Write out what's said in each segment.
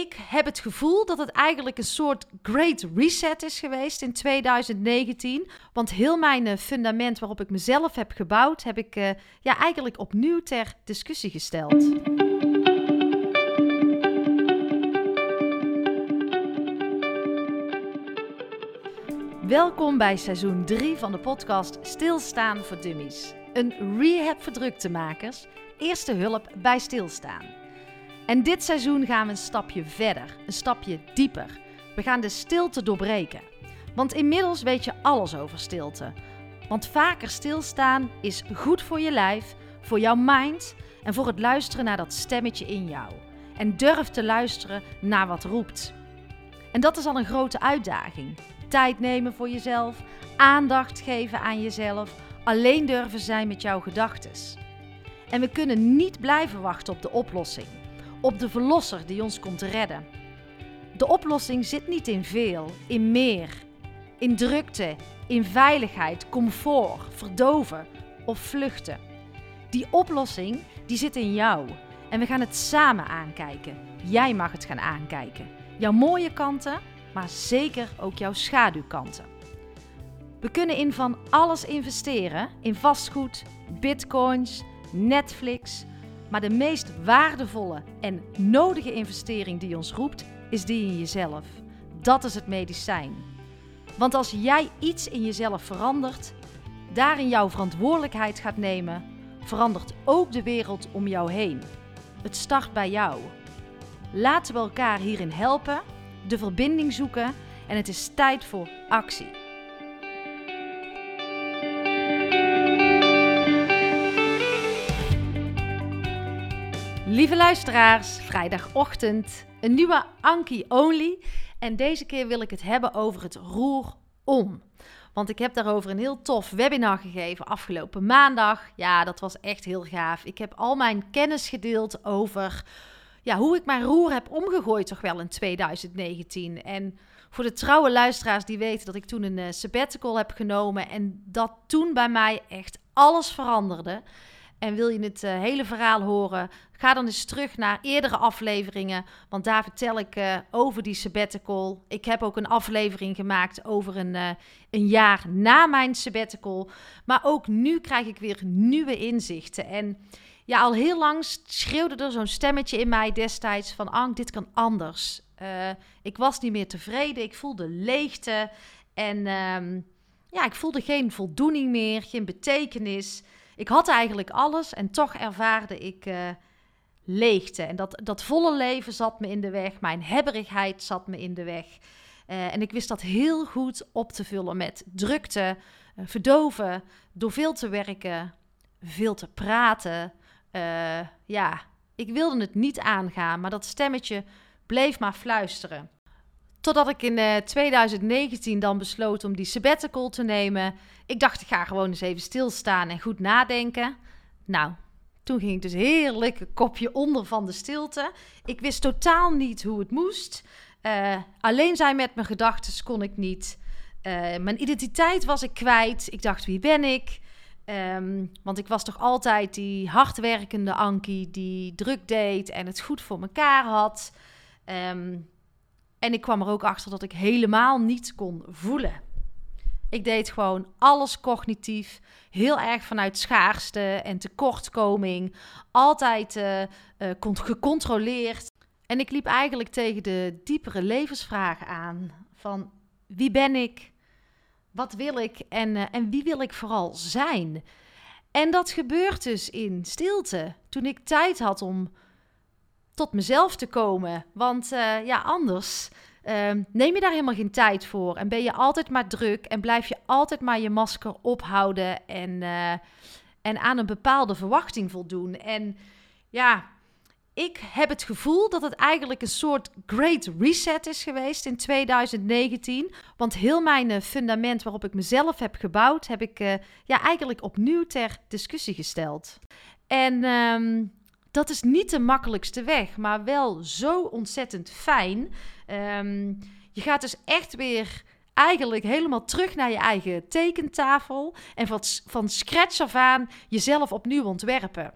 ik heb het gevoel dat het eigenlijk een soort great reset is geweest in 2019. Want heel mijn eh, fundament waarop ik mezelf heb gebouwd, heb ik uh, ja, eigenlijk opnieuw ter discussie gesteld. Welkom bij seizoen 3 van de podcast Stilstaan voor Dummies. Een rehab voor druktemakers, eerste hulp bij stilstaan. En dit seizoen gaan we een stapje verder, een stapje dieper. We gaan de stilte doorbreken. Want inmiddels weet je alles over stilte. Want vaker stilstaan is goed voor je lijf, voor jouw mind en voor het luisteren naar dat stemmetje in jou. En durf te luisteren naar wat roept. En dat is al een grote uitdaging. Tijd nemen voor jezelf, aandacht geven aan jezelf, alleen durven zijn met jouw gedachten. En we kunnen niet blijven wachten op de oplossing op de Verlosser die ons komt redden. De oplossing zit niet in veel, in meer, in drukte, in veiligheid, comfort, verdoven of vluchten. Die oplossing die zit in jou en we gaan het samen aankijken. Jij mag het gaan aankijken. Jouw mooie kanten, maar zeker ook jouw schaduwkanten. We kunnen in van alles investeren: in vastgoed, bitcoins, Netflix, maar de meest waardevolle en nodige investering die ons roept, is die in jezelf. Dat is het medicijn. Want als jij iets in jezelf verandert, daarin jouw verantwoordelijkheid gaat nemen, verandert ook de wereld om jou heen. Het start bij jou. Laten we elkaar hierin helpen, de verbinding zoeken en het is tijd voor actie. Lieve luisteraars, vrijdagochtend, een nieuwe Anki Only. En deze keer wil ik het hebben over het roer om. Want ik heb daarover een heel tof webinar gegeven afgelopen maandag. Ja, dat was echt heel gaaf. Ik heb al mijn kennis gedeeld over ja, hoe ik mijn roer heb omgegooid, toch wel in 2019. En voor de trouwe luisteraars die weten dat ik toen een uh, sabbatical heb genomen en dat toen bij mij echt alles veranderde. En wil je het uh, hele verhaal horen? Ga dan eens terug naar eerdere afleveringen. Want daar vertel ik uh, over die sabbatical. Ik heb ook een aflevering gemaakt over een, uh, een jaar na mijn sabbatical. Maar ook nu krijg ik weer nieuwe inzichten. En ja, al heel lang schreeuwde er zo'n stemmetje in mij destijds van... Ank, dit kan anders. ik was niet meer tevreden. Ik voelde leegte. En ehm, ja, ik voelde geen voldoening meer, geen betekenis... Ik had eigenlijk alles en toch ervaarde ik uh, leegte. En dat, dat volle leven zat me in de weg. Mijn hebberigheid zat me in de weg. Uh, en ik wist dat heel goed op te vullen met drukte, uh, verdoven, door veel te werken, veel te praten. ja, ik wilde het niet aangaan, maar dat stemmetje bleef maar fluisteren. Totdat ik in 2019 dan besloot om die sabbatical te nemen. Ik dacht, ik ga gewoon eens even stilstaan en goed nadenken. Nou, toen ging ik dus heerlijk een kopje onder van de stilte. Ik wist totaal niet hoe het moest. Uh, alleen zijn met mijn gedachten kon ik niet. Uh, mijn identiteit was ik kwijt. Ik dacht, wie ben ik? Um, want ik was toch altijd die hardwerkende Ankie die druk deed en het goed voor mekaar had. Um, en ik kwam er ook achter dat ik helemaal niet kon voelen. Ik deed gewoon alles cognitief, heel erg vanuit schaarste en tekortkoming, altijd uh, gecontroleerd. En ik liep eigenlijk tegen de diepere levensvragen aan van wie ben ik, wat wil ik en, uh, en wie wil ik vooral zijn. En dat gebeurt dus in stilte, toen ik tijd had om tot mezelf te komen. Want uh, ja, anders uh, neem je daar helemaal geen tijd voor. En ben je altijd maar druk en blijf je altijd maar je masker ophouden en, uh, en aan een bepaalde verwachting voldoen. En ja, ik heb het gevoel dat het eigenlijk een soort great reset is geweest in 2019. Want heel mijn eh, fundament waarop ik mezelf heb gebouwd, heb ik ja, eigenlijk opnieuw ter discussie gesteld. En um, dat is niet de makkelijkste weg, maar wel zo ontzettend fijn. Um, je gaat dus echt weer eigenlijk helemaal terug naar je eigen tekentafel en van, van scratch af aan jezelf opnieuw ontwerpen.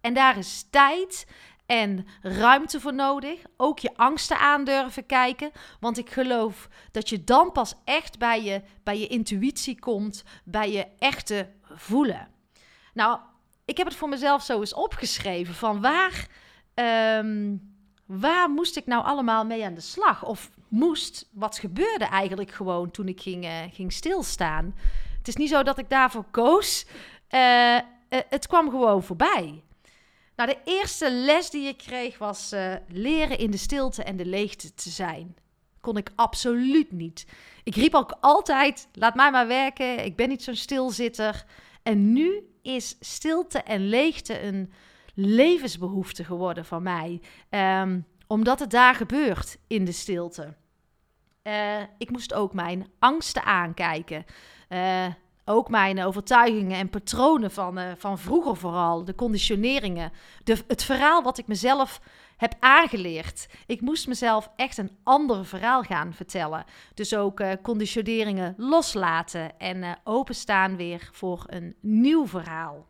En daar is tijd en ruimte voor nodig. Ook je angsten aandurven kijken. Want ik geloof dat je dan pas echt bij je, bij je intuïtie komt, bij je echte voelen. Nou, ik heb het voor mezelf zo eens opgeschreven van waar, ehm, waar moest ik nou allemaal mee aan de slag? Of moest, wat gebeurde eigenlijk gewoon toen ik ging, uh, ging stilstaan? Het is niet zo dat ik daarvoor koos. Uh, uh, het kwam gewoon voorbij. Nou, de eerste les die ik kreeg was leren in de stilte en de leegte te zijn. Kon ik absoluut niet. Ik riep ook altijd: laat mij maar werken. Ik ben niet zo'n stilzitter. En nu is stilte en leegte een levensbehoefte geworden van mij. Um, omdat het daar gebeurt in de stilte. Uh, ik moest ook mijn angsten aankijken. Uh, ook mijn overtuigingen en patronen van, uh, van vroeger vooral. De conditioneringen. De, het verhaal wat ik mezelf heb aangeleerd. Ik moest mezelf echt een ander verhaal gaan vertellen. Dus ook uh, conditioneringen loslaten en uh, openstaan weer voor een nieuw verhaal.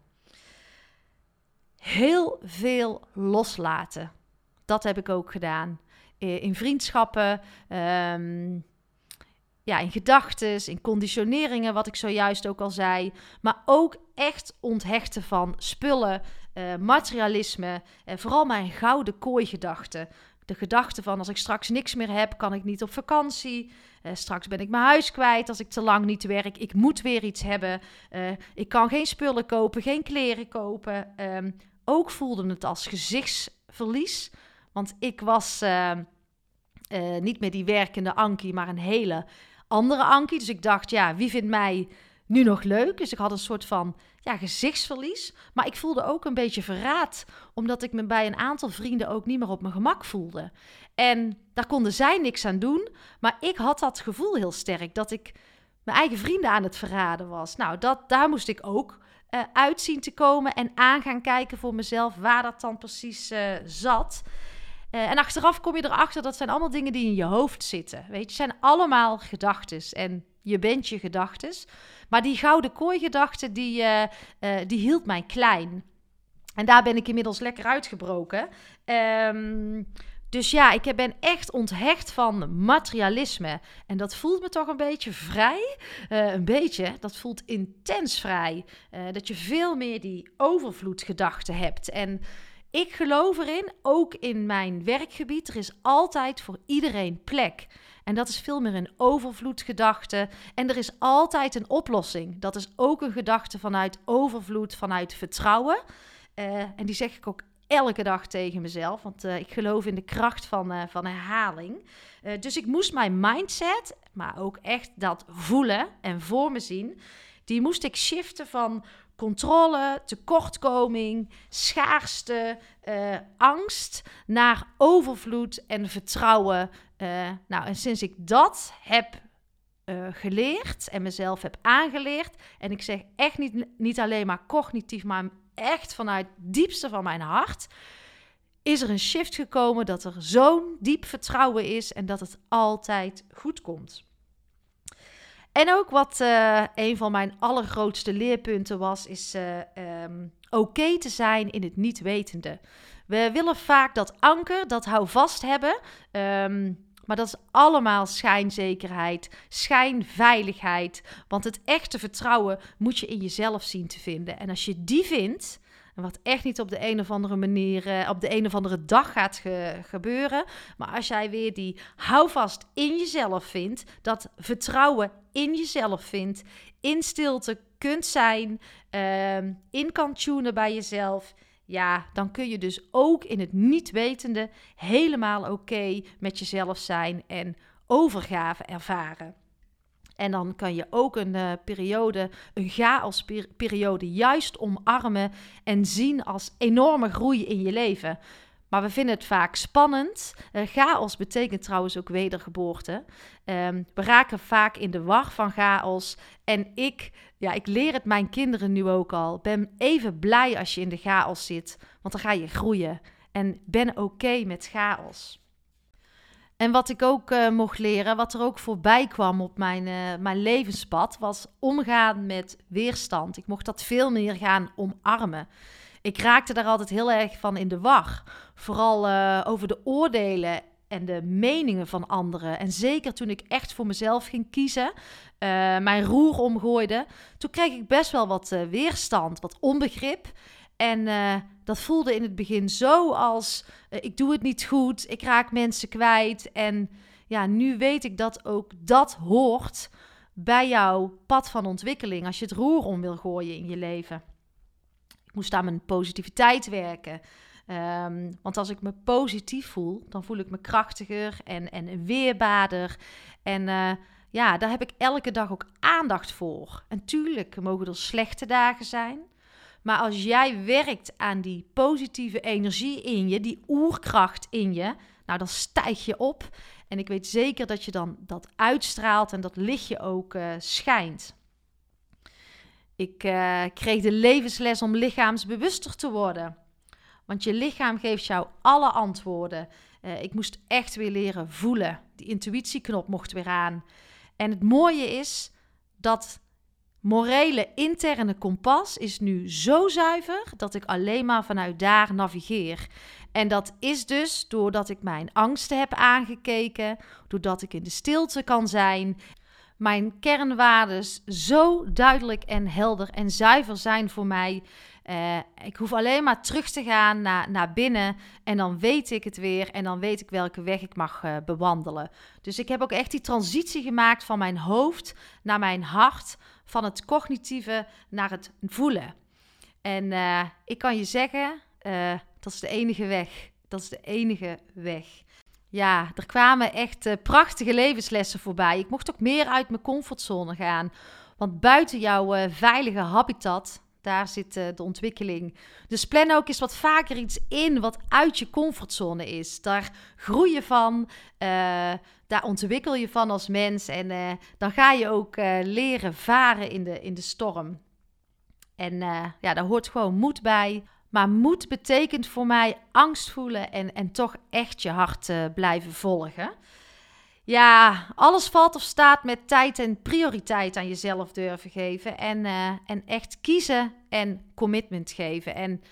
Heel veel loslaten. Dat heb ik ook gedaan. In vriendschappen, um, ja, in gedachten, in conditioneringen, wat ik zojuist ook al zei. Maar ook echt onthechten van spullen, uh, materialisme, uh, vooral mijn gouden kooi-gedachten. De gedachte van als ik straks niks meer heb, kan ik niet op vakantie. Uh, straks ben ik mijn huis kwijt als ik te lang niet werk. Ik moet weer iets hebben. ik kan geen spullen kopen, geen kleren kopen. Um, ook voelde het als gezichtsverlies. Want ik was niet meer die werkende Ankie, maar een hele andere Ankie. Dus ik dacht, ja, wie vindt mij nu nog leuk? Dus ik had een soort van ja, gezichtsverlies. Maar ik voelde ook een beetje verraad, omdat ik me bij een aantal vrienden ook niet meer op mijn gemak voelde. En daar konden zij niks aan doen, maar ik had dat gevoel heel sterk dat ik mijn eigen vrienden aan het verraden was. Nou, dat, daar moest ik ook uit zien te komen en aan gaan kijken voor mezelf waar dat dan precies uh, zat. Uh, en achteraf kom je erachter dat zijn allemaal dingen die in je hoofd zitten. Weet je, zijn allemaal gedachten. En je bent je gedachten. Maar die gouden kooi-gedachte, die, uh, uh, die hield mij klein. En daar ben ik inmiddels lekker uitgebroken. Um, dus ja, ik ben echt onthecht van materialisme. En dat voelt me toch een beetje vrij. Uh, een beetje, dat voelt intens vrij. Dat je veel meer die overvloedgedachten hebt. En ik geloof erin, ook in mijn werkgebied, er is altijd voor iedereen plek. En dat is veel meer een overvloedgedachte. En er is altijd een oplossing. Dat is ook een gedachte vanuit overvloed, vanuit vertrouwen. Uh, en die zeg ik ook elke dag tegen mezelf. Want uh, ik geloof in de kracht van, uh, van herhaling. dus ik moest mijn mindset, maar ook echt dat voelen en voor me zien. Die moest ik shiften van controle, tekortkoming, schaarste, uh, angst naar overvloed en vertrouwen. Uh, nou, en sinds ik dat heb uh, geleerd en mezelf heb aangeleerd, en ik zeg echt niet, niet alleen maar cognitief, maar echt vanuit het diepste van mijn hart, is er een shift gekomen dat er zo'n diep vertrouwen is en dat het altijd goed komt. En ook wat uh, een van mijn allergrootste leerpunten was, is uh, um, oké te zijn in het niet wetende. We willen vaak dat anker, dat houvast hebben. Um, maar dat is allemaal schijnzekerheid, schijnveiligheid. Want het echte vertrouwen moet je in jezelf zien te vinden. En als je die vindt, wat echt niet op de een of andere manier, uh, op de een of andere dag gaat ge gebeuren. Maar als jij weer die houvast in jezelf vindt, dat vertrouwen in jezelf vindt, in stilte kunt zijn, uh, in kan tunen bij jezelf. Ja, dan kun je dus ook in het niet wetende helemaal oké met jezelf zijn en overgave ervaren. En dan kan je ook een uh, periode, een chaosperiode, juist omarmen en zien als enorme groei in je leven. Maar we vinden het vaak spannend. Chaos betekent trouwens ook wedergeboorte. Um, we raken vaak in de war van chaos. En ik, ja, ik leer het mijn kinderen nu ook al. Ben even blij als je in de chaos zit, want dan ga je groeien. En ben oké met chaos. En wat ik ook uh, mocht leren, wat er ook voorbij kwam op mijn, uh, mijn levenspad, was omgaan met weerstand. Ik mocht dat veel meer gaan omarmen. Ik raakte daar altijd heel erg van in de war. Vooral uh, over de oordelen en de meningen van anderen. En zeker toen ik echt voor mezelf ging kiezen, mijn roer omgooide, toen kreeg ik best wel wat weerstand, wat onbegrip. En dat voelde in het begin zo als ik doe het niet goed, ik raak mensen kwijt. En ja, nu weet ik dat ook dat hoort bij jouw pad van ontwikkeling als je het roer om wil gooien in je leven. Ik moest aan mijn positiviteit werken. Um, want als ik me positief voel, dan voel ik me krachtiger en, en weerbaarder. En uh, ja, daar heb ik elke dag ook aandacht voor. En tuurlijk mogen er slechte dagen zijn. Maar als jij werkt aan die positieve energie in je, die oerkracht in je, nou dan stijg je op. En ik weet zeker dat je dan dat uitstraalt en dat lichtje ook uh, schijnt. Ik uh, kreeg de levensles om lichaamsbewuster te worden. Want je lichaam geeft jou alle antwoorden. Uh, ik moest echt weer leren voelen. Die intuïtieknop mocht weer aan. En het mooie is dat morele interne kompas is nu zo zuiver dat ik alleen maar vanuit daar navigeer. En dat is dus doordat ik mijn angsten heb aangekeken, doordat ik in de stilte kan zijn. Mijn kernwaarden zo duidelijk en helder en zuiver zijn voor mij. Uh, ik hoef alleen maar terug te gaan naar, naar binnen en dan weet ik het weer en dan weet ik welke weg ik mag uh, bewandelen. Dus ik heb ook echt die transitie gemaakt van mijn hoofd naar mijn hart, van het cognitieve naar het voelen. En uh, ik kan je zeggen, dat is de enige weg. Dat is de enige weg. Ja, er kwamen echt prachtige levenslessen voorbij. Ik mocht ook meer uit mijn comfortzone gaan. Want buiten jouw veilige habitat, daar zit uh, de ontwikkeling. Dus plan ook eens wat vaker iets in wat uit je comfortzone is. Daar groei je van, uh, daar ontwikkel je van als mens. En uh, dan ga je ook leren varen in de, in de storm. En ja, daar hoort gewoon moed bij. Maar moed betekent voor mij angst voelen en, en toch echt je hart blijven volgen. Ja, alles valt of staat met tijd en prioriteit aan jezelf durven geven. En, uh, en echt kiezen en commitment geven. En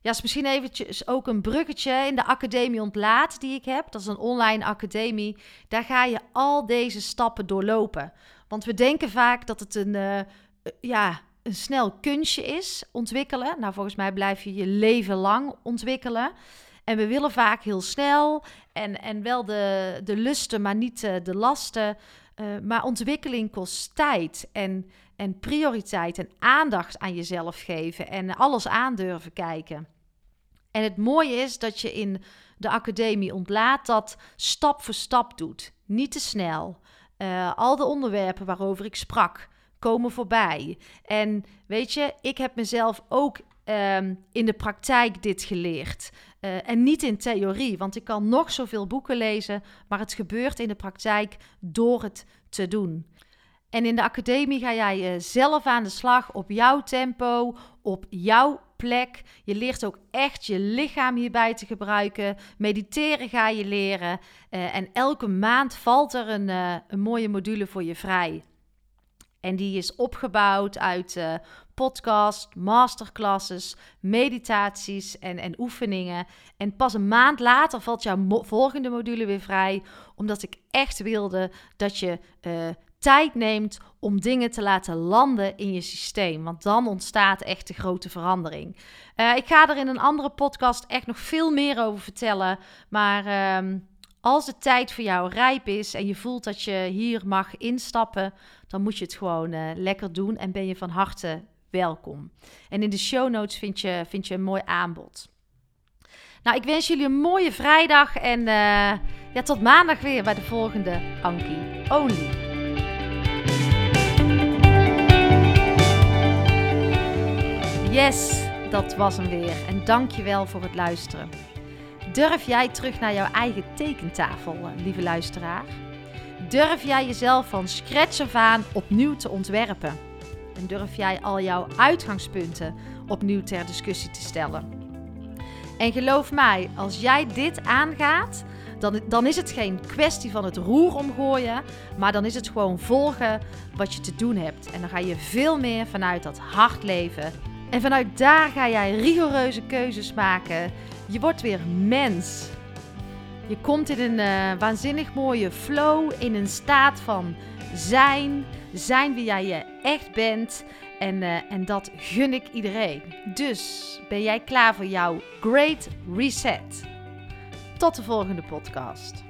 ja, is misschien eventjes ook een bruggetje in de Academie Ontlaat die ik heb. Dat is een online academie. Daar ga je al deze stappen doorlopen. Want we denken vaak dat het een, uh, ja, een snel kunstje is, ontwikkelen. Nou, volgens mij blijf je je leven lang ontwikkelen. En we willen vaak heel snel en, en wel de, de lusten, maar niet de, de lasten. Uh, maar ontwikkeling kost tijd en, en prioriteit en aandacht aan jezelf geven en alles aandurven kijken. En het mooie is dat je in de academie ontlaat dat stap voor stap doet. Niet te snel. Uh, al de onderwerpen waarover ik sprak komen voorbij. En weet je, ik heb mezelf ook um, in de praktijk dit geleerd. Uh, en niet in theorie, want ik kan nog zoveel boeken lezen, maar het gebeurt in de praktijk door het te doen. En in de academie ga jij uh, zelf aan de slag op jouw tempo, op jouw plek. Je leert ook echt je lichaam hierbij te gebruiken. Mediteren ga je leren. Uh, en elke maand valt er een, een mooie module voor je vrij. En die is opgebouwd uit uh, podcast, masterclasses, meditaties en, en oefeningen. En pas een maand later valt jouw volgende module weer vrij, omdat ik echt wilde dat je uh, tijd neemt om dingen te laten landen in je systeem. Want dan ontstaat echt de grote verandering. Uh, ik ga er in een andere podcast echt nog veel meer over vertellen. Maar um, als de tijd voor jou rijp is en je voelt dat je hier mag instappen, dan moet je het gewoon uh, lekker doen en ben je van harte welkom. En in de show notes vind je, vind je een mooi aanbod. Nou, ik wens jullie een mooie vrijdag en uh, ja, tot maandag weer bij de volgende Anki Only. Yes, dat was hem weer. En dankjewel voor het luisteren. Durf jij terug naar jouw eigen tekentafel, eh, lieve luisteraar? Durf jij jezelf van scratch af aan opnieuw te ontwerpen? En durf jij al jouw uitgangspunten opnieuw ter discussie te stellen? En geloof mij, als jij dit aangaat, dan, dan is het geen kwestie van het roer omgooien, maar dan is het gewoon volgen wat je te doen hebt. En dan ga je veel meer vanuit dat hart leven En vanuit daar ga jij rigoureuze keuzes maken. Je wordt weer mens. Je komt in een uh, waanzinnig mooie flow, in een staat van zijn, zijn wie jij je echt bent. En, uh, en dat gun ik iedereen. Dus ben jij klaar voor jouw Great Reset? Tot de volgende podcast.